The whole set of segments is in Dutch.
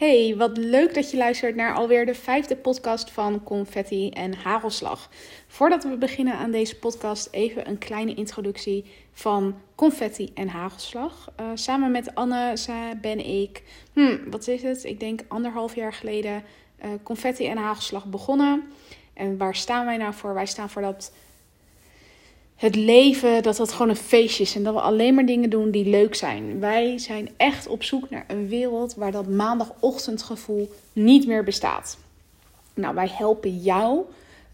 Hey, wat leuk dat je luistert naar alweer de vijfde podcast van Confetti en Hagelslag. Voordat we beginnen aan deze podcast, even een kleine introductie van Confetti en Hagelslag. Uh, samen met Anne ben ik, hmm, wat is het? Ik denk anderhalf jaar geleden uh, Confetti en Hagelslag begonnen. En waar staan wij nou voor? Wij staan voor dat het leven, dat dat gewoon een feestje is en dat we alleen maar dingen doen die leuk zijn. Wij zijn echt op zoek naar een wereld waar dat maandagochtendgevoel niet meer bestaat. Nou, wij helpen jou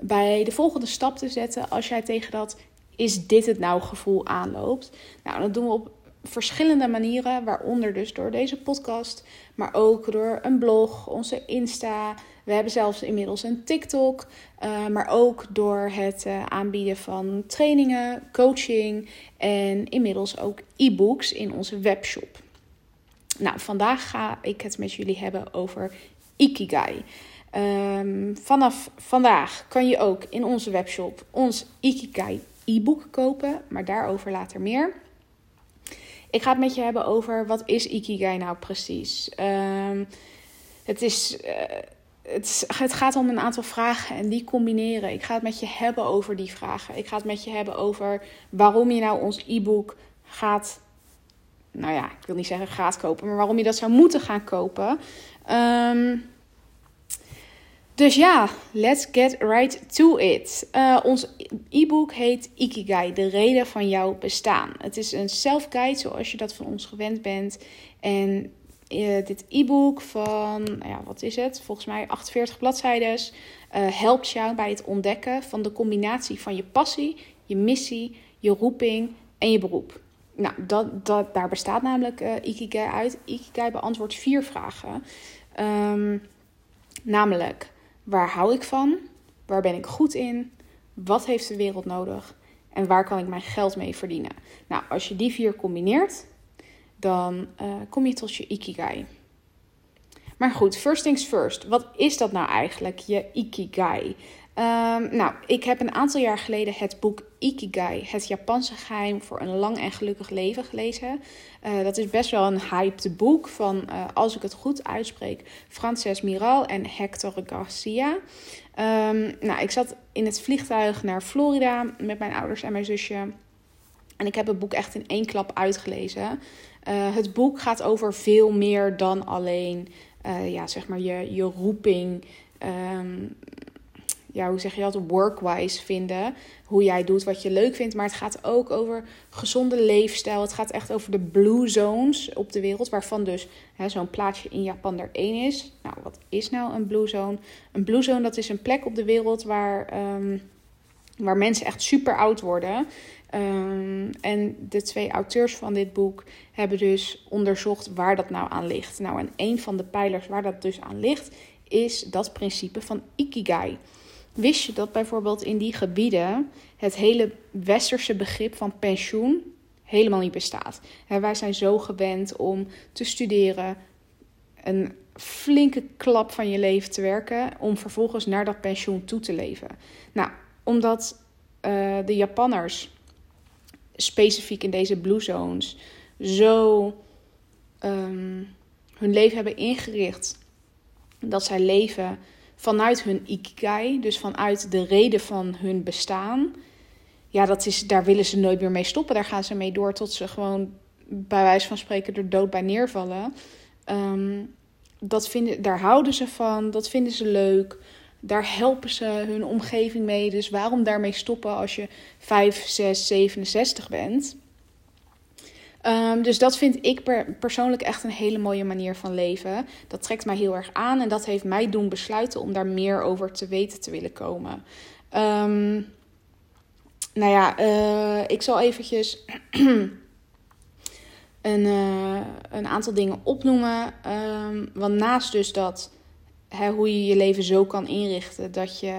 bij de volgende stap te zetten als jij tegen dat is dit het nou gevoel aanloopt. Nou, dat doen we op verschillende manieren, waaronder dus door deze podcast, maar ook door een blog, onze Insta. We hebben zelfs inmiddels een TikTok, uh, maar ook door het uh, aanbieden van trainingen, coaching en inmiddels ook e-books in onze webshop. Nou, vandaag ga ik het met jullie hebben over Ikigai. Um, vanaf vandaag kan je ook in onze webshop ons Ikigai e-book kopen, maar daarover later meer. Ik ga het met je hebben over wat is Ikigai nou precies. Um, het, is, uh, het, het gaat om een aantal vragen en die combineren. Ik ga het met je hebben over die vragen. Ik ga het met je hebben over waarom je nou ons e-book gaat. Nou ja, ik wil niet zeggen gaat kopen, maar waarom je dat zou moeten gaan kopen. Um, dus ja, let's get right to it. Uh, ons e-book heet Ikigai, de reden van jouw bestaan. Het is een self-guide zoals je dat van ons gewend bent. En uh, dit e-book van, nou ja, wat is het? Volgens mij 48 bladzijden. Uh, helpt jou bij het ontdekken van de combinatie van je passie, je missie, je roeping en je beroep. Nou, dat, dat, daar bestaat namelijk Ikigai uit. Ikigai beantwoordt vier vragen. Um, namelijk Waar hou ik van? Waar ben ik goed in? Wat heeft de wereld nodig? En waar kan ik mijn geld mee verdienen? Nou, als je die vier combineert, dan uh, kom je tot je ikigai. Maar goed, first things first. Wat is dat nou eigenlijk, je ikigai? Um, nou, ik heb een aantal jaar geleden het boek Ikigai, het Japanse geheim voor een lang en gelukkig leven gelezen. Uh, dat is best wel een hyped boek van, uh, als ik het goed uitspreek, Frances Miral en Hector Garcia. Um, nou, ik zat in het vliegtuig naar Florida met mijn ouders en mijn zusje. En ik heb het boek echt in één klap uitgelezen. Uh, het boek gaat over veel meer dan alleen ja, zeg maar je, je roeping. Um, ja, hoe zeg je dat, workwise vinden. Hoe jij doet wat je leuk vindt. Maar het gaat ook over gezonde leefstijl. Het gaat echt over de blue zones op de wereld. Waarvan dus zo'n plaatsje in Japan er één is. Nou, wat is nou een blue zone? Een blue zone dat is een plek op de wereld waar, um, waar mensen echt super oud worden. Um, en de twee auteurs van dit boek hebben dus onderzocht waar dat nou aan ligt. Nou, en een van de pijlers waar dat dus aan ligt, is dat principe van Ikigai. Wist je dat bijvoorbeeld in die gebieden het hele westerse begrip van pensioen helemaal niet bestaat? wij zijn zo gewend om te studeren, een flinke klap van je leven te werken, om vervolgens naar dat pensioen toe te leven. Nou, omdat uh, de Japanners specifiek in deze blue zones zo um, hun leven hebben ingericht dat zij leven vanuit hun ikigai, dus vanuit de reden van hun bestaan, ja, dat is, daar willen ze nooit meer mee stoppen. Daar gaan ze mee door tot ze gewoon bij wijze van spreken er dood bij neervallen. Um, dat vinden, daar houden ze van, dat vinden ze leuk. Daar helpen ze hun omgeving mee. Dus waarom daarmee stoppen als je 5, 6, 67 bent? Um, dus dat vind ik persoonlijk echt een hele mooie manier van leven. Dat trekt mij heel erg aan en dat heeft mij doen besluiten om daar meer over te weten te willen komen. Um, nou ja, uh, ik zal eventjes een, uh, een aantal dingen opnoemen. Um, want naast dus dat, hoe je je leven zo kan inrichten dat je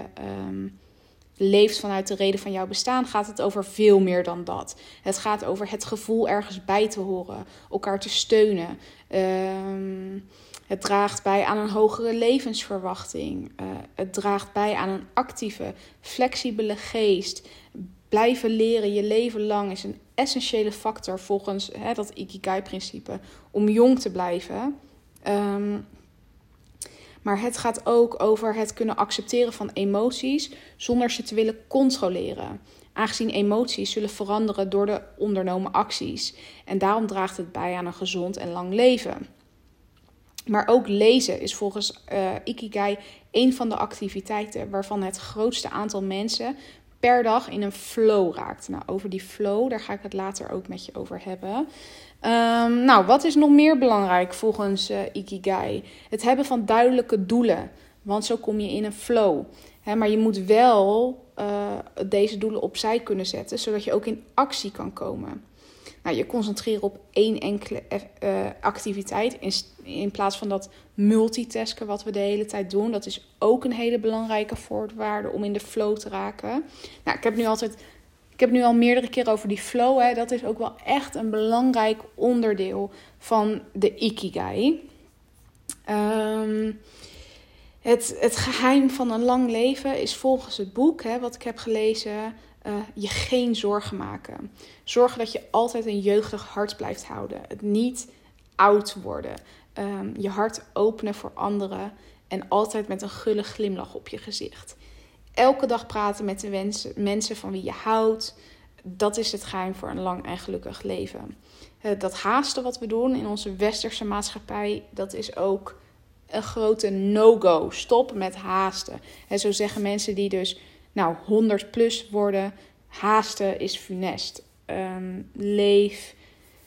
leeft vanuit de reden van jouw bestaan, gaat het over veel meer dan dat. Het gaat over het gevoel ergens bij te horen, elkaar te steunen. Um, het draagt bij aan een hogere levensverwachting. Uh, het draagt bij aan een actieve, flexibele geest. Blijven leren je leven lang is een essentiële factor volgens hè, dat Ikigai-principe om jong te blijven. Um, Maar het gaat ook over het kunnen accepteren van emoties zonder ze te willen controleren. Aangezien emoties zullen veranderen door de ondernomen acties. En daarom draagt het bij aan een gezond en lang leven. Maar ook lezen is volgens uh, Ikigai een van de activiteiten waarvan het grootste aantal mensen per dag in een flow raakt. Nou, over die flow, daar ga ik het later ook met je over hebben. Um, nou, wat is nog meer belangrijk volgens uh, Ikigai? Het hebben van duidelijke doelen. Want zo kom je in een flow. Maar je moet wel uh, deze doelen opzij kunnen zetten, zodat je ook in actie kan komen. Nou, je concentreren op één enkele uh, activiteit in, in plaats van dat multitasken wat we de hele tijd doen. Dat is ook een hele belangrijke voorwaarde om in de flow te raken. Nou, ik heb nu altijd ik heb nu al meerdere keer over die flow. Hè. Dat is ook wel echt een belangrijk onderdeel van de Ikigai. Um, het, het geheim van een lang leven is volgens het boek, hè, wat ik heb gelezen, uh, je geen zorgen maken. Zorgen dat je altijd een jeugdig hart blijft houden. Het niet oud worden. Um, je hart openen voor anderen en altijd met een gulle glimlach op je gezicht elke dag praten met de wensen, mensen van wie je houdt. Dat is het geheim voor een lang en gelukkig leven. Eh, dat haasten wat we doen in onze westerse maatschappij, dat is ook een grote no-go. Stop met haasten. En zo zeggen mensen die dus nou 100 plus worden, haasten is funest. Um, leef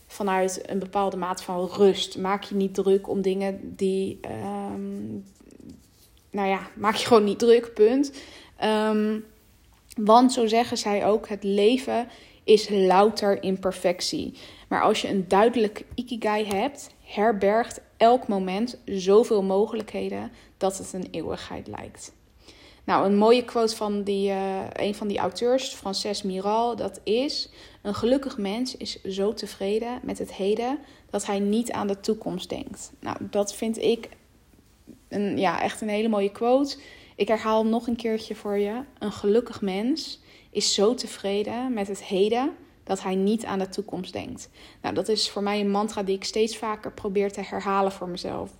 vanuit een bepaalde maat van rust. Maak je niet druk om dingen die. Um, nou ja, maak je gewoon niet druk, punt. Um, want zo zeggen zij ook: het leven is louter imperfectie. Maar als je een duidelijk ikigai hebt, herbergt elk moment zoveel mogelijkheden dat het een eeuwigheid lijkt. Nou, een mooie quote van die, uh, een van die auteurs, Frances Miral, dat is: Een gelukkig mens is zo tevreden met het heden dat hij niet aan de toekomst denkt. Nou, dat vind ik een, ja, echt een hele mooie quote. Ik herhaal nog een keertje voor je. Een gelukkig mens is zo tevreden met het heden dat hij niet aan de toekomst denkt. Nou, dat is voor mij een mantra die ik steeds vaker probeer te herhalen voor mezelf.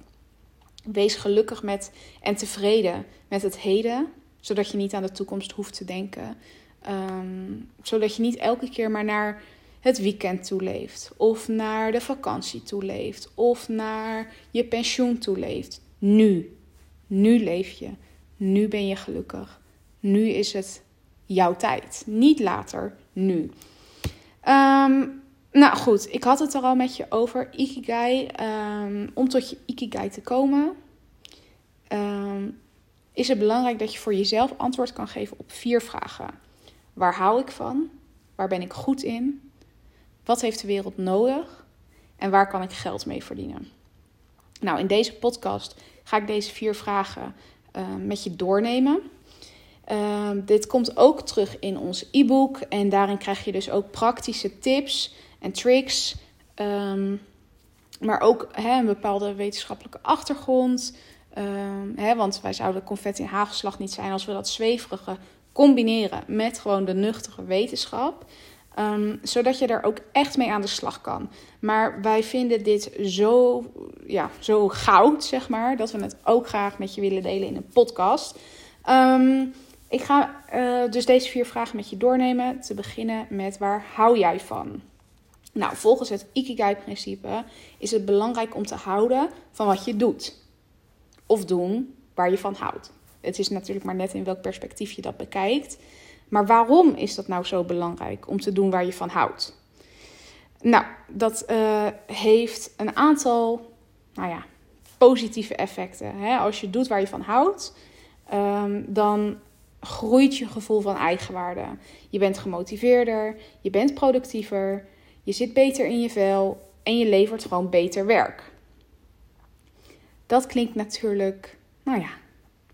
Wees gelukkig met en tevreden met het heden, zodat je niet aan de toekomst hoeft te denken. Ehm, zodat je niet elke keer maar naar het weekend toeleeft, of naar de vakantie toeleeft, of naar je pensioen toeleeft. Nu, nu leef je. Nu ben je gelukkig. Nu is het jouw tijd. Niet later, nu. Ehm, nou goed, ik had het er al met je over. Ikigai. Um, om tot je Ikigai te komen, um, is het belangrijk dat je voor jezelf antwoord kan geven op vier vragen. Waar hou ik van? Waar ben ik goed in? Wat heeft de wereld nodig? En waar kan ik geld mee verdienen? Nou, in deze podcast ga ik deze vier vragen met je doornemen. Uh, dit komt ook terug in ons e-book en daarin krijg je dus ook praktische tips en tricks, um, maar ook hè, een bepaalde wetenschappelijke achtergrond. Um, hè, want wij zouden confetti en hagelslag niet zijn als we dat zweverige combineren met gewoon de nuchtere wetenschap. Um, zodat je er ook echt mee aan de slag kan. Maar wij vinden dit zo, ja, zo goud, zeg maar, dat we het ook graag met je willen delen in een podcast. Um, ik ga uh, dus deze vier vragen met je doornemen. Te beginnen met waar hou jij van? Nou, volgens het Ikigai-principe is het belangrijk om te houden van wat je doet. Of doen waar je van houdt. Het is natuurlijk maar net in welk perspectief je dat bekijkt. Maar waarom is dat nou zo belangrijk om te doen waar je van houdt? Nou, dat uh, heeft een aantal nou ja, positieve effecten. Hè? Als je doet waar je van houdt, um, dan groeit je gevoel van eigenwaarde. Je bent gemotiveerder, je bent productiever, je zit beter in je vel en je levert gewoon beter werk. Dat klinkt natuurlijk, nou ja,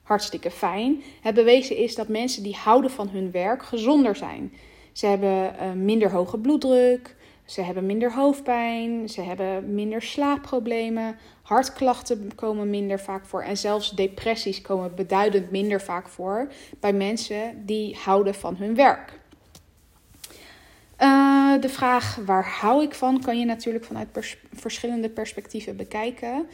hartstikke fijn. Het bewezen is dat mensen die houden van hun werk gezonder zijn. Ze hebben uh, minder hoge bloeddruk, ze hebben minder hoofdpijn, ze hebben minder slaapproblemen, hartklachten komen minder vaak voor en zelfs depressies komen beduidend minder vaak voor bij mensen die houden van hun werk. Uh, de vraag waar hou ik van kan je natuurlijk vanuit verschillende perspectieven bekijken.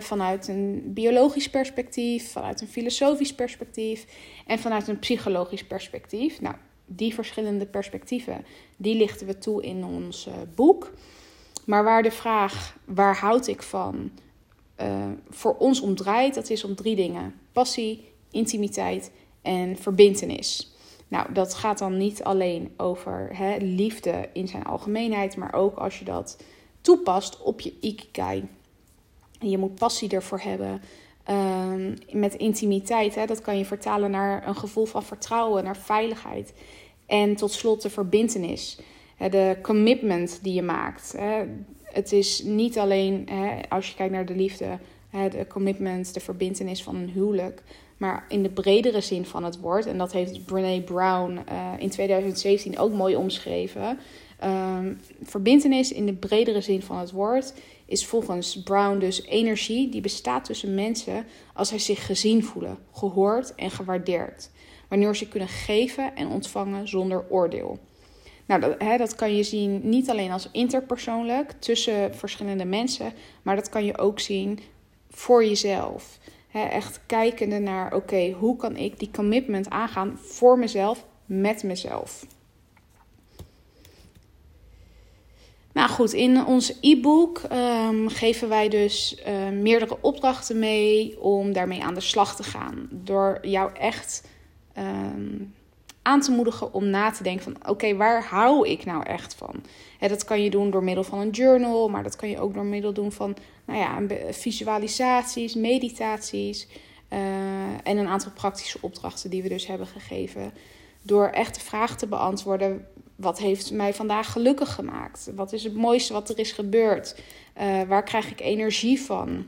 Vanuit een biologisch perspectief, vanuit een filosofisch perspectief en vanuit een psychologisch perspectief. Nou, die verschillende perspectieven, die lichten we toe in ons uh, boek. Maar waar de vraag waar houd ik van uh, voor ons om draait, dat is om drie dingen: passie, intimiteit en verbintenis. Nou, dat gaat dan niet alleen over hè, liefde in zijn algemeenheid, maar ook als je dat toepast op je ikigai. En je moet passie ervoor hebben. Um, met intimiteit, hè, dat kan je vertalen naar een gevoel van vertrouwen, naar veiligheid. En tot slot de verbintenis, hè, de commitment die je maakt. Hè. Het is niet alleen, als je kijkt naar de liefde, de commitment, de verbintenis van een huwelijk. Maar in de bredere zin van het woord, en dat heeft Brene Brown uh, in 2017 ook mooi omschreven. Um, verbintenis in de bredere zin van het woord is volgens Brown dus energie die bestaat tussen mensen als zij zich gezien voelen, gehoord en gewaardeerd. Wanneer ze kunnen geven en ontvangen zonder oordeel. Nou, dat, hè, dat kan je zien niet alleen als interpersoonlijk tussen verschillende mensen, maar dat kan je ook zien voor jezelf. Echt kijkende naar, oké, hoe kan ik die commitment aangaan voor mezelf, met mezelf. Nou goed, in ons e-book um, geven wij dus uh, meerdere opdrachten mee om daarmee aan de slag te gaan. Door jou echt um, aan te moedigen om na te denken van oké, waar hou ik nou echt van? Dat kan je doen door middel van een journal, maar dat kan je ook door middel doen van nou ja, visualisaties, meditaties uh, en een aantal praktische opdrachten die we dus hebben gegeven. Door echt de vraag te beantwoorden: wat heeft mij vandaag gelukkig gemaakt? Wat is het mooiste wat er is gebeurd? Uh, waar krijg ik energie van?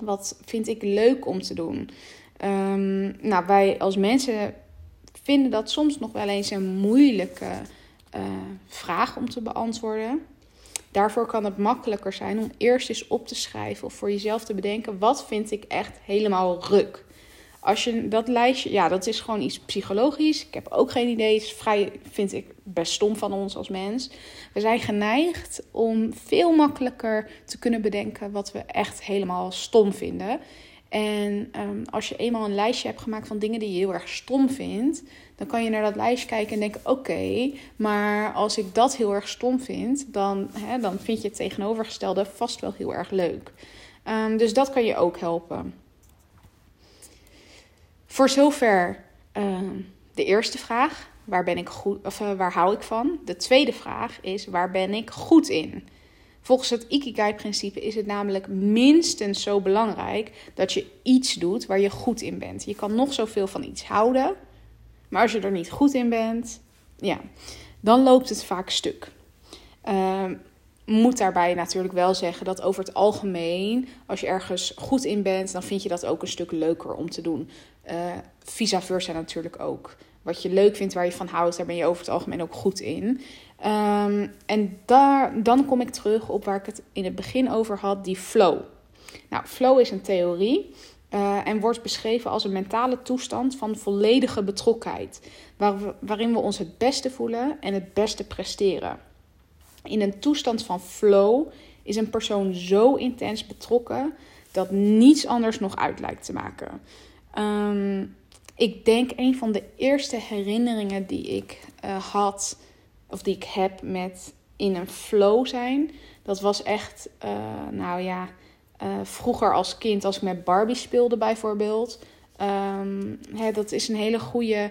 Wat vind ik leuk om te doen? Um, nou, wij als mensen vinden dat soms nog wel eens een moeilijke uh, vraag om te beantwoorden. Daarvoor kan het makkelijker zijn om eerst eens op te schrijven of voor jezelf te bedenken: wat vind ik echt helemaal ruk? Als je dat lijstje, ja, dat is gewoon iets psychologisch. Ik heb ook geen idee. Het is vrij, vind ik best stom van ons als mens. We zijn geneigd om veel makkelijker te kunnen bedenken wat we echt helemaal stom vinden. En um, als je eenmaal een lijstje hebt gemaakt van dingen die je heel erg stom vindt, dan kan je naar dat lijstje kijken en denken: oké, maar als ik dat heel erg stom vind, dan, hè, dan vind je het tegenovergestelde vast wel heel erg leuk. Um, dus dat kan je ook helpen. Voor zover uh, de eerste vraag: waar ben ik goed of uh, waar hou ik van? De tweede vraag is: waar ben ik goed in? Volgens het Ikigai-principe is het namelijk minstens zo belangrijk dat je iets doet waar je goed in bent. Je kan nog zoveel van iets houden, maar als je er niet goed in bent, ja, dan loopt het vaak stuk. Uh, moet daarbij natuurlijk wel zeggen dat over het algemeen, als je ergens goed in bent, dan vind je dat ook een stuk leuker om te doen. Uh, versa natuurlijk ook. Wat je leuk vindt, waar je van houdt, daar ben je over het algemeen ook goed in. Um, en daar, dan kom ik terug op waar ik het in het begin over had, die flow. Nou, flow is een theorie uh, en wordt beschreven als een mentale toestand van volledige betrokkenheid, waar waarin we ons het beste voelen en het beste presteren. In een toestand van flow is een persoon zo intens betrokken dat niets anders nog uit lijkt te maken. Um, ik denk een van de eerste herinneringen die ik uh, had of die ik heb met in een flow zijn. Dat was echt, uh, nou ja, uh, vroeger als kind, als ik met Barbie speelde bijvoorbeeld. Um, hè, dat is een hele goede.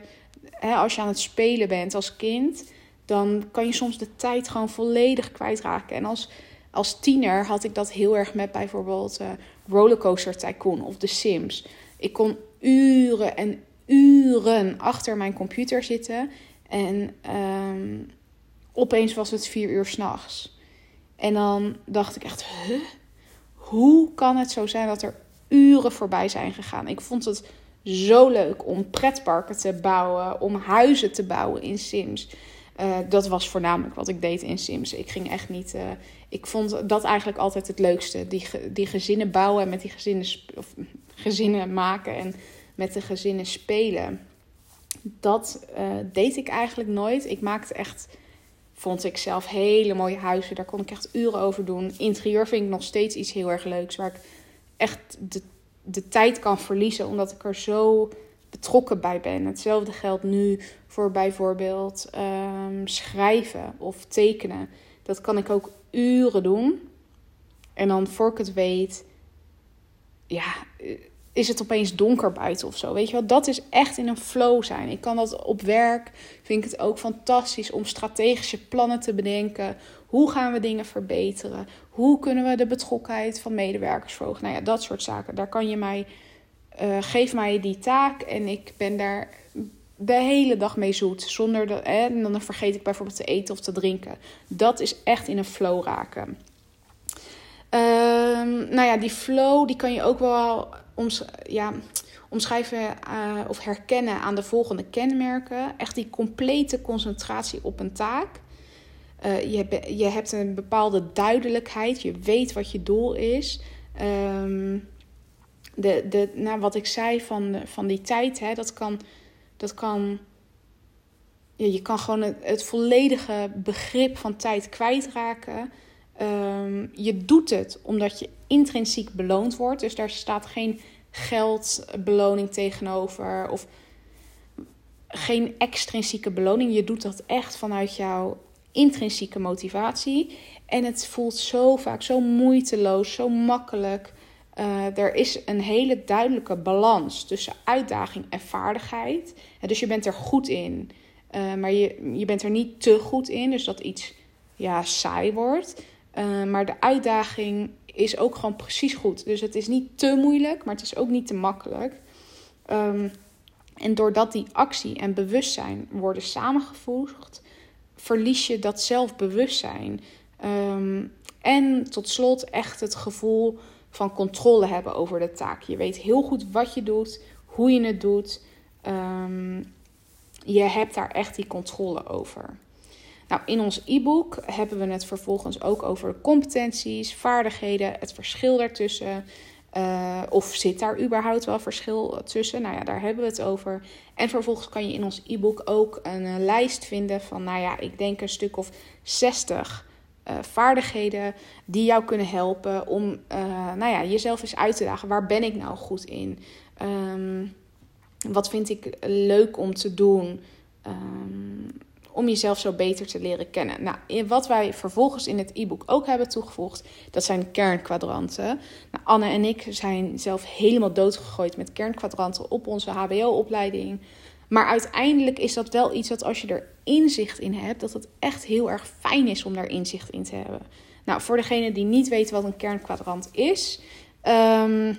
Hè, als je aan het spelen bent als kind, dan kan je soms de tijd gewoon volledig kwijtraken. En als, als tiener had ik dat heel erg met bijvoorbeeld uh, Rollercoaster Tycoon of The Sims. Ik kon uren en uren achter mijn computer zitten. En um, opeens was het vier uur s'nachts. En dan dacht ik echt? Hoe kan het zo zijn dat er uren voorbij zijn gegaan? Ik vond het zo leuk om pretparken te bouwen, om huizen te bouwen in Sims. Uh, dat was voornamelijk wat ik deed in Sims. Ik ging echt niet. Uh, ik vond dat eigenlijk altijd het leukste. Die, die gezinnen bouwen en met die gezinnen, of, gezinnen maken en met de gezinnen spelen. Dat uh, deed ik eigenlijk nooit. Ik maakte echt vond ik zelf hele mooie huizen. Daar kon ik echt uren over doen. Interieur vind ik nog steeds iets heel erg leuks. Waar ik echt de, de tijd kan verliezen, omdat ik er zo betrokken bij ben. Hetzelfde geldt nu voor bijvoorbeeld ehm, schrijven of tekenen. Dat kan ik ook uren doen. En dan voor ik het weet, ja, is het opeens donker buiten of zo. Weet je wel, dat is echt in een flow zijn. Ik kan dat op werk, vind ik het ook fantastisch om strategische plannen te bedenken. Hoe gaan we dingen verbeteren? Hoe kunnen we de betrokkenheid van medewerkers verhogen? Nou ja, dat soort zaken. Daar kan je mij, uh, geef mij die taak en ik ben daar de hele dag mee zoet. Zonder dat, en dan vergeet ik bijvoorbeeld te eten of te drinken. Dat is echt in een flow raken. Um, nou ja, die flow die kan je ook wel ja, omschrijven uh, of herkennen aan de volgende kenmerken. Echt die complete concentratie op een taak. Uh, je, je, hebt een bepaalde duidelijkheid. Je weet wat je doel is. Um, de, de, nou, wat ik zei van, van die tijd, hè, dat kan. Dat kan ja, je kan gewoon het, het volledige begrip van tijd kwijtraken. Um, je doet het omdat je intrinsiek beloond wordt. Dus daar staat geen geldbeloning tegenover of geen extrinsieke beloning. Je doet dat echt vanuit jouw intrinsieke motivatie. En het voelt zo vaak zo moeiteloos, zo makkelijk. Uh, er is een hele duidelijke balans tussen uitdaging en vaardigheid. dus je bent er goed in, uh, maar je, je bent er niet te goed in. Dus dat iets ja, saai wordt. Uh, maar de uitdaging is ook gewoon precies goed. Dus het is niet te moeilijk, maar het is ook niet te makkelijk. Um, en doordat die actie en bewustzijn worden samengevoegd, verlies je dat zelfbewustzijn. Um, en tot slot echt het gevoel van controle hebben over de taak. Je weet heel goed wat je doet, hoe je het doet. Um, je hebt daar echt die controle over. Nou, in ons e-book hebben we het vervolgens ook over competenties, vaardigheden, het verschil daartussen. Uh, of zit daar überhaupt wel verschil tussen? Nou ja, daar hebben we het over. En vervolgens kan je in ons e-book ook een, een, lijst vinden van, nou ja, ik denk een stuk of 60 uh, eh, vaardigheden die jou kunnen helpen om nou ja, jezelf eens uit te dagen. Waar ben ik nou goed in? Um, wat vind ik leuk om te doen? Um, om jezelf zo beter te leren kennen. Nou, wat wij vervolgens in het e-book ook hebben toegevoegd, dat zijn kernkwadranten. Nou, Anne en ik zijn zelf helemaal doodgegooid met kernkwadranten op onze HBO-opleiding. Maar uiteindelijk is dat wel iets dat als je er inzicht in hebt, dat het echt heel erg fijn is om daar inzicht in te hebben. Nou, voor degene die niet weet wat een kernkwadrant is. Um,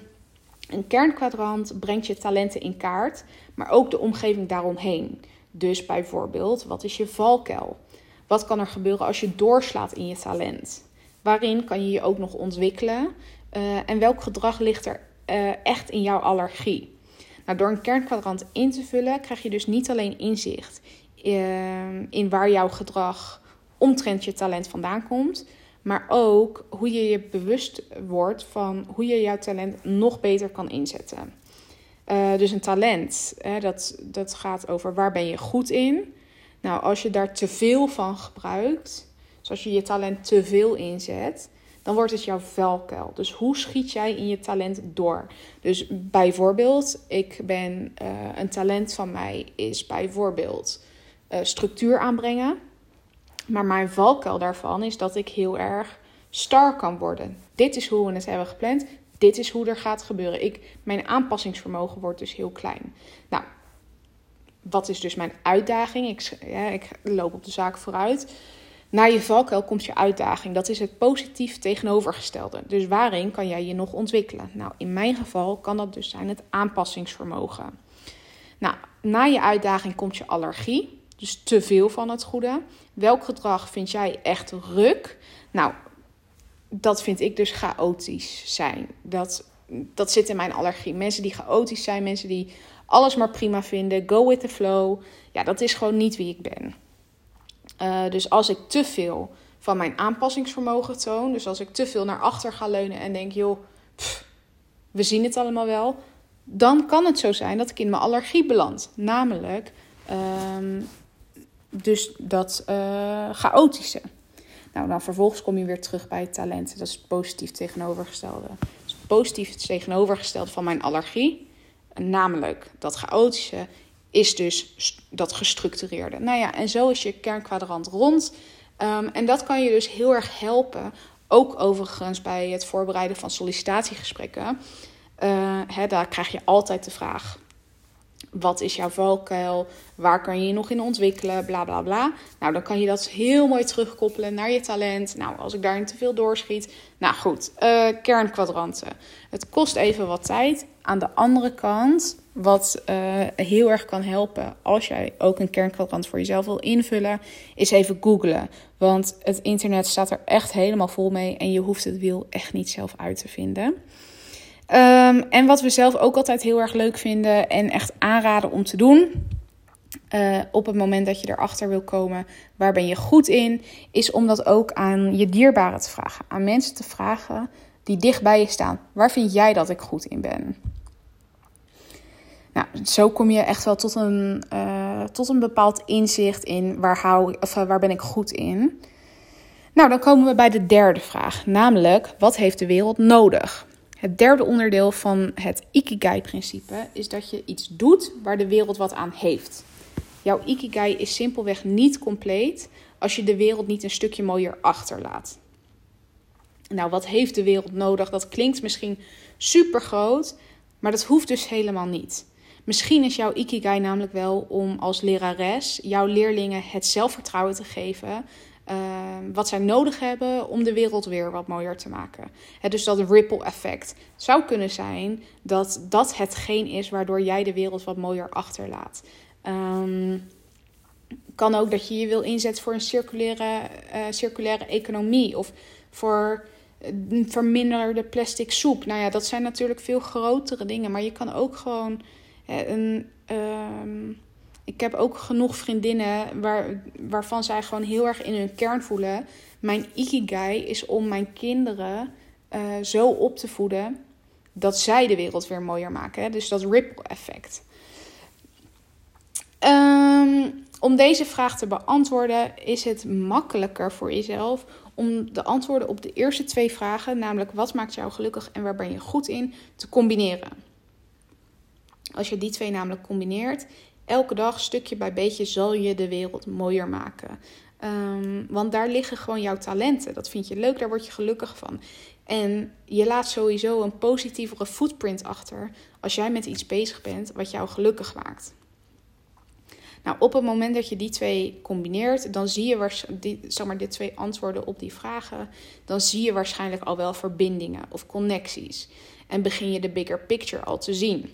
een kernkwadrant brengt je talenten in kaart, maar ook de omgeving daaromheen. Dus bijvoorbeeld, wat is je valkuil? Wat kan er gebeuren als je doorslaat in je talent? Waarin kan je je ook nog ontwikkelen? Uh, en welk gedrag ligt er uh, echt in jouw allergie? Nou, door een kernkwadrant in te vullen, krijg je dus niet alleen inzicht uh, in waar jouw gedrag omtrent je talent vandaan komt, maar ook hoe je je bewust wordt van hoe je jouw talent nog beter kan inzetten. Uh, dus een talent, hè, dat, dat gaat over waar ben je goed in. Nou, als je daar te veel van gebruikt, dus als je je talent te veel inzet, dan wordt het jouw valkuil. Dus hoe schiet jij in je talent door? Dus bijvoorbeeld, ik ben, uh, een talent van mij is bijvoorbeeld uh, structuur aanbrengen. Maar mijn valkuil daarvan is dat ik heel erg star kan worden. Dit is hoe we het hebben gepland dit is hoe er gaat gebeuren. Ik, mijn aanpassingsvermogen wordt dus heel klein. Nou, wat is dus mijn uitdaging? Ik, ja, ik loop op de zaak vooruit. Na je valkuil komt je uitdaging. Dat is het positief tegenovergestelde. Dus waarin kan jij je nog ontwikkelen? Nou, in mijn geval kan dat dus zijn het aanpassingsvermogen. Nou, na je uitdaging komt je allergie. Dus te veel van het goede. Welk gedrag vind jij echt ruk? Nou, dat vind ik dus chaotisch zijn. Dat, dat zit in mijn allergie. Mensen die chaotisch zijn, mensen die alles maar prima vinden, go with the flow. Ja, dat is gewoon niet wie ik ben. Uh, dus als ik te veel van mijn aanpassingsvermogen toon, dus als ik te veel naar achter ga leunen en denk, joh, we zien het allemaal wel, dan kan het zo zijn dat ik in mijn allergie beland. Namelijk, um, dus dat uh, chaotische. Nou, dan vervolgens kom je weer terug bij het talent. Dat is positief tegenovergestelde. Positief tegenovergestelde van mijn allergie. Namelijk dat chaotische is dus dat gestructureerde. Nou ja, en zo is je kernkwadrant rond. Um, en dat kan je dus heel erg helpen. Ook overigens bij het voorbereiden van sollicitatiegesprekken. Hè, daar krijg je altijd de vraag: wat is jouw valkuil? Waar kan je je nog in ontwikkelen? Bla bla bla. Nou, dan kan je dat heel mooi terugkoppelen naar je talent. Nou, als ik daarin te veel doorschiet. Nou goed, uh, kernkwadranten. Het kost even wat tijd. Aan de andere kant, wat uh, heel erg kan helpen als jij ook een kernkwadrant voor jezelf wil invullen, is even googlen. Want het internet staat er echt helemaal vol mee en je hoeft het wiel echt niet zelf uit te vinden. Um, en wat we zelf ook altijd heel erg leuk vinden en echt aanraden om te doen. Uh, op het moment dat je erachter wil komen, waar ben je goed in, is om dat ook aan je dierbaren te vragen. Aan mensen te vragen die dicht bij je staan. Waar vind jij dat ik goed in ben? Nou, zo kom je echt wel tot een, uh, tot een bepaald inzicht in waar, hou, of, uh, waar ben ik goed in. Nou, dan komen we bij de derde vraag, namelijk wat heeft de wereld nodig? Het derde onderdeel van het Ikigai-principe is dat je iets doet waar de wereld wat aan heeft. Jouw Ikigai is simpelweg niet compleet als je de wereld niet een stukje mooier achterlaat. Nou, wat heeft de wereld nodig? Dat klinkt misschien super groot, maar dat hoeft dus helemaal niet. Misschien is jouw Ikigai namelijk wel om als lerares jouw leerlingen het zelfvertrouwen te geven Ehm, wat zij nodig hebben om de wereld weer wat mooier te maken. dus dat ripple effect zou kunnen zijn dat dat hetgeen is waardoor jij de wereld wat mooier achterlaat. Um, kan ook dat je je wil inzetten voor een circulaire, uh, circulaire economie of voor verminderde plastic soep. Nou ja, dat zijn natuurlijk veel grotere dingen, maar je kan ook gewoon een. Um, ik heb ook genoeg vriendinnen waar, waarvan zij gewoon heel erg in hun kern voelen. Mijn ikigai is om mijn kinderen uh, zo op te voeden dat zij de wereld weer mooier maken. Dus dat ripple effect. Um, om deze vraag te beantwoorden is het makkelijker voor jezelf om de antwoorden op de eerste twee vragen, namelijk wat maakt jou gelukkig en waar ben je goed in, te combineren. Als je die twee namelijk combineert, elke dag, stukje bij beetje, zal je de wereld mooier maken. Um, want daar liggen gewoon jouw talenten. Dat vind je leuk, daar word je gelukkig van. En je laat sowieso een positievere footprint achter als jij met iets bezig bent wat jou gelukkig maakt. Nou, op het moment dat je die twee combineert, dan zie je die, zeg dit twee antwoorden op die vragen, dan zie je waarschijnlijk al wel verbindingen of connecties. En begin je de bigger picture al te zien.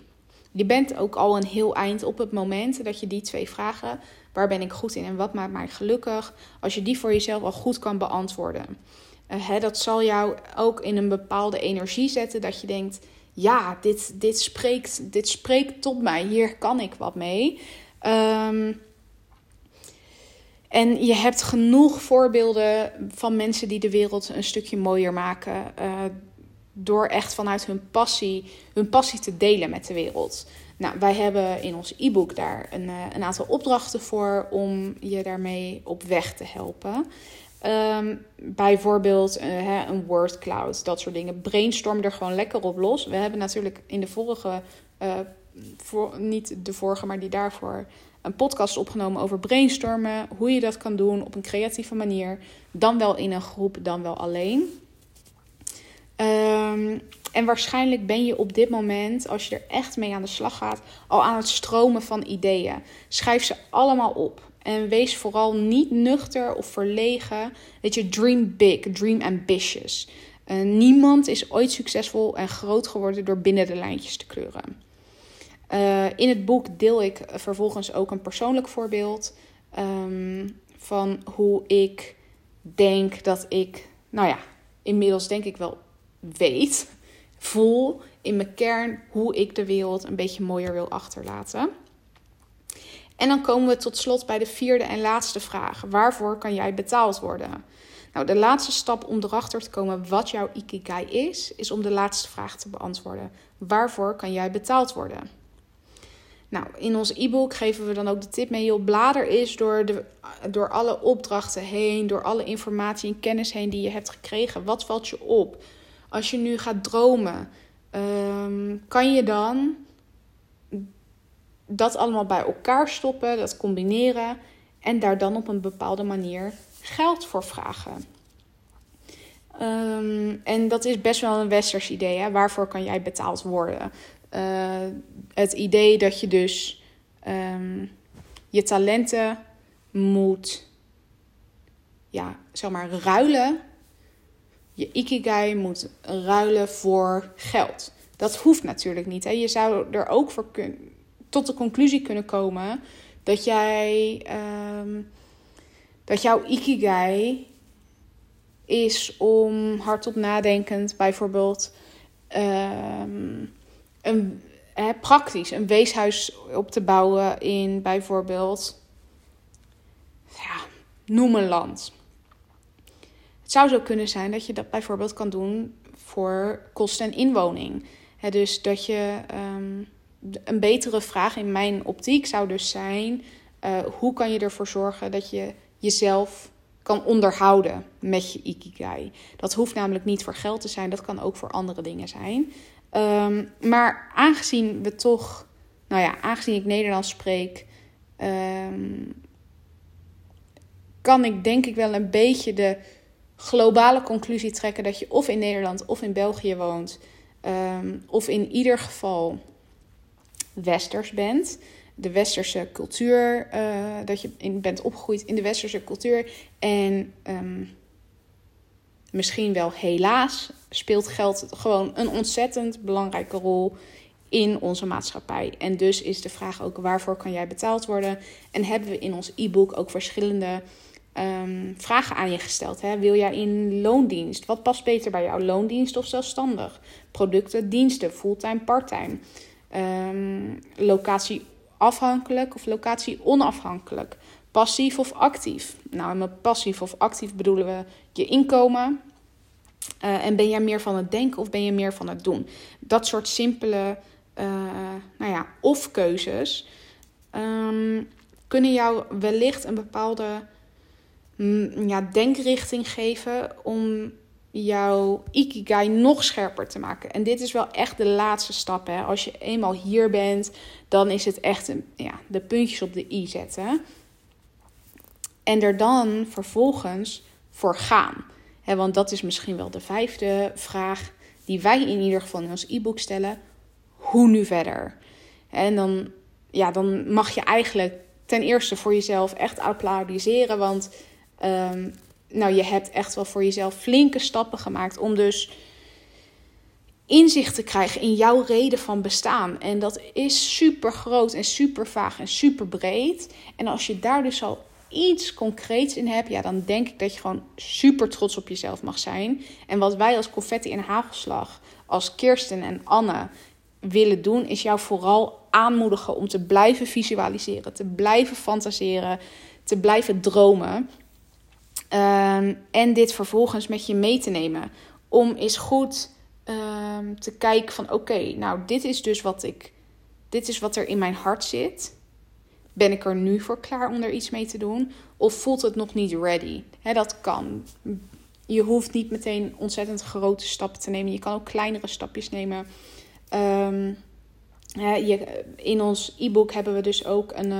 Je bent ook al een heel eind op het moment dat je die twee vragen, waar ben ik goed in en wat maakt mij gelukkig, als je die voor jezelf al goed kan beantwoorden. Uh, hè, dat zal jou ook in een bepaalde energie zetten dat je denkt, ja, dit, dit, spreekt, dit spreekt tot mij, hier kan ik wat mee. Um, en je hebt genoeg voorbeelden van mensen die de wereld een stukje mooier maken. Uh, door echt vanuit hun passie, hun passie te delen met de wereld. Nou, wij hebben in ons e-book daar een, eh, een aantal opdrachten voor om je daarmee op weg te helpen. Um, bijvoorbeeld uh, een word cloud, dat soort dingen. Brainstorm er gewoon lekker op los. We hebben natuurlijk in de vorige, uh, voor, niet de vorige, maar die daarvoor, een podcast opgenomen over brainstormen. Hoe je dat kan doen op een creatieve manier. Dan wel in een groep, dan wel alleen. Um, en waarschijnlijk ben je op dit moment, als je er echt mee aan de slag gaat, al aan het stromen van ideeën. Schrijf ze allemaal op. En wees vooral niet nuchter of verlegen. Weet je, dream big, dream ambitious. Uh, niemand is ooit succesvol en groot geworden door binnen de lijntjes te kleuren. Uh, in het boek deel ik vervolgens ook een persoonlijk voorbeeld um, van hoe ik denk dat ik, nou ja, inmiddels denk ik wel weet, voel in mijn kern hoe ik de wereld een beetje mooier wil achterlaten. En dan komen we tot slot bij de vierde en laatste vraag. Waarvoor kan jij betaald worden? Nou, de laatste stap om erachter te komen wat jouw ikigai is, is om de laatste vraag te beantwoorden. Waarvoor kan jij betaald worden? Nou, in ons e-book geven we dan ook de tip mee. Je blader is door, de, door alle opdrachten heen, door alle informatie en kennis heen die je hebt gekregen. Wat valt je op? Als je nu gaat dromen, ehm, kan je dan dat allemaal bij elkaar stoppen, dat combineren en daar dan op een bepaalde manier geld voor vragen. Ehm, en dat is best wel een westers idee. Hè? Waarvoor kan jij betaald worden? Uh, het idee dat je dus um, je talenten moet, ja, zeg maar, ruilen. Je ikigai moet ruilen voor geld. Dat hoeft natuurlijk niet. Hè? Je zou er ook voor tot de conclusie kunnen komen dat jij, um, dat jouw ikigai is om hardop nadenkend bijvoorbeeld um, een, hè, praktisch een weeshuis op te bouwen in bijvoorbeeld, ja, noem een land. Zou zo kunnen zijn dat je dat bijvoorbeeld kan doen voor kosten en inwoning. dus dat je um, een betere vraag in mijn optiek zou dus zijn: uh, hoe kan je ervoor zorgen dat je jezelf kan onderhouden met je ikigai? Dat hoeft namelijk niet voor geld te zijn, dat kan ook voor andere dingen zijn. Um, maar aangezien we toch, nou ja, aangezien ik Nederlands spreek, um, kan ik denk ik wel een beetje de globale conclusie trekken dat je of in Nederland of in België woont, um, of in ieder geval westers bent. De westerse cultuur, uh, dat je in, bent opgegroeid in de westerse cultuur. En um, misschien wel helaas speelt geld gewoon een ontzettend belangrijke rol in onze maatschappij. En dus is de vraag ook waarvoor kan jij betaald worden? En hebben we in ons e-book ook verschillende um, vragen aan je gesteld. Hè? Wil jij in loondienst? Wat past beter bij jou? Loondienst of zelfstandig? Producten, diensten, fulltime, parttime? Um, locatie afhankelijk of locatie onafhankelijk? Passief of actief? Nou, met passief of actief bedoelen we je inkomen. Uh, en ben jij meer van het denken of ben je meer van het doen? Dat soort simpele, uh, nou ja, of-keuzes um, kunnen jou wellicht een bepaalde ja, denkrichting geven om jouw ikigai nog scherper te maken. En dit is wel echt de laatste stap. Hè? Als je eenmaal hier bent, dan is het echt een, ja, de puntjes op de i zetten. En er dan vervolgens voor gaan. He, want dat is misschien wel de vijfde vraag die wij in ieder geval in ons e-book stellen. Hoe nu verder? En dan, ja, dan mag je eigenlijk ten eerste voor jezelf echt applaudisseren. Want um, nou, je hebt echt wel voor jezelf flinke stappen gemaakt om dus inzicht te krijgen in jouw reden van bestaan. En dat is super groot en super vaag en super breed. En als je daar dus al iets concreets in hebt, ja, dan denk ik dat je gewoon super trots op jezelf mag zijn. En wat wij als confetti en hagelslag, als Kirsten en Anne willen doen, is jou vooral aanmoedigen om te blijven visualiseren, te blijven fantaseren, te blijven dromen. Ehm, en dit vervolgens met je mee te nemen. Om eens goed um, te kijken van oké, nou dit is dus wat ik, dit is wat er in mijn hart zit. Ben ik er nu voor klaar om er iets mee te doen? Of voelt het nog niet ready? dat kan. Je hoeft niet meteen ontzettend grote stappen te nemen. Je kan ook kleinere stapjes nemen. Um, je, in ons e-book hebben we dus ook een,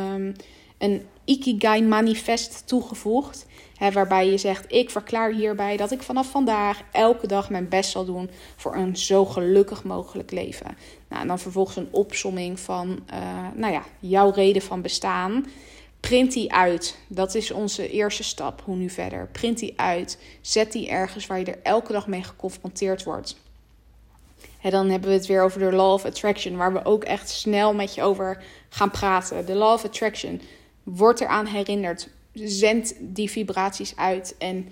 een Ikigai manifest toegevoegd. waarbij je zegt: Ik verklaar hierbij dat ik vanaf vandaag elke dag mijn best zal doen voor een zo gelukkig mogelijk leven. Nou, en dan vervolgens een opsomming van uh, nou ja, jouw reden van bestaan. Print die uit. Dat is onze eerste stap. Hoe nu verder? Print die uit. Zet die ergens waar je er elke dag mee geconfronteerd wordt. En dan hebben we het weer over de Law of Attraction, waar we ook echt snel met je over gaan praten. De Law of Attraction. Word eraan herinnerd. Zend die vibraties uit. En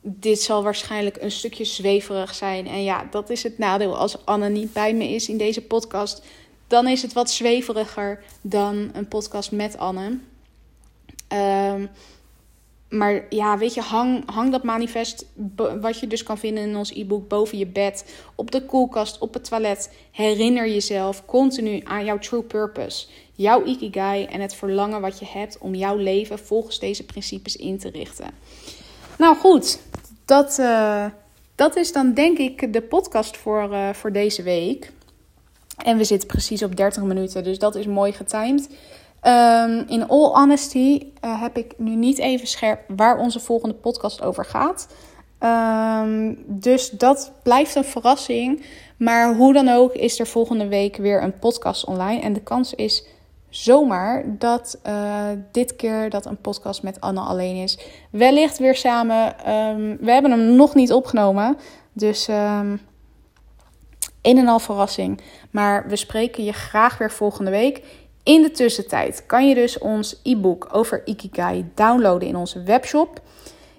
dit zal waarschijnlijk een stukje zweverig zijn. En ja, dat is het nadeel als Anne niet bij me is in deze podcast. Dan is het wat zweveriger dan een podcast met Anne. Um, maar ja, weet je, hang, hang dat manifest, wat je dus kan vinden in ons e-book, boven je bed, op de koelkast, op het toilet. Herinner jezelf continu aan jouw true purpose, jouw ikigai en het verlangen wat je hebt om jouw leven volgens deze principes in te richten. Nou goed, dat, uh, dat is dan denk ik de podcast voor, uh, voor deze week. En we zitten precies op 30 minuten, dus dat is mooi getimed. Um, in all honesty uh, heb ik nu niet even scherp waar onze volgende podcast over gaat. Um, dus dat blijft een verrassing. Maar hoe dan ook is er volgende week weer een podcast online. En de kans is zomaar dat uh, dit keer dat een podcast met Anne alleen is. Wellicht weer samen. Um, we hebben hem nog niet opgenomen. Dus een en al verrassing. Maar we spreken je graag weer volgende week. In de tussentijd kan je dus ons e-book over Ikigai downloaden in onze webshop.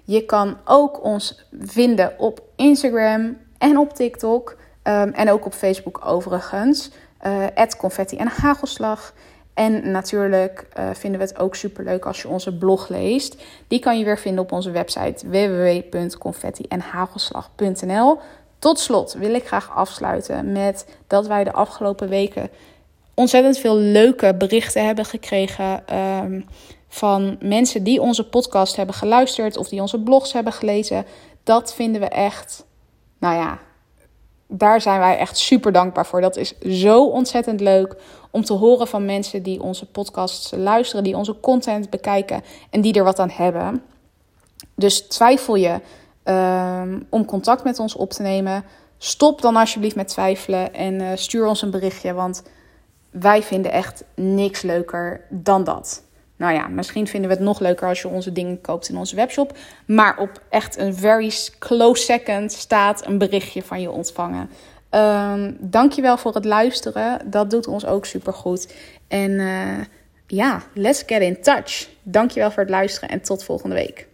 Je kan ook ons vinden op Instagram en op TikTok. Um, en ook op Facebook overigens. Uh, confetti en hagelslag. En natuurlijk uh, vinden we het ook superleuk als je onze blog leest. Die kan je weer vinden op onze website www.confetti-en-hagelslag.nl. Tot slot wil ik graag afsluiten met dat wij de afgelopen weken ontzettend veel leuke berichten hebben gekregen um, van mensen die onze podcast hebben geluisterd of die onze blogs hebben gelezen. Dat vinden we echt, nou ja, daar zijn wij echt super dankbaar voor. Dat is zo ontzettend leuk om te horen van mensen die onze podcasts luisteren, die onze content bekijken en die er wat aan hebben. Dus twijfel je um, om contact met ons op te nemen. Stop dan alsjeblieft met twijfelen en uh, stuur ons een berichtje, want wij vinden echt niks leuker dan dat. Nou ja, misschien vinden we het nog leuker als je onze dingen koopt in onze webshop. Maar op echt een very close second staat een berichtje van je ontvangen. Um, dankjewel voor het luisteren. Dat doet ons ook super goed. En uh, ja, let's get in touch. Dankjewel voor het luisteren en tot volgende week.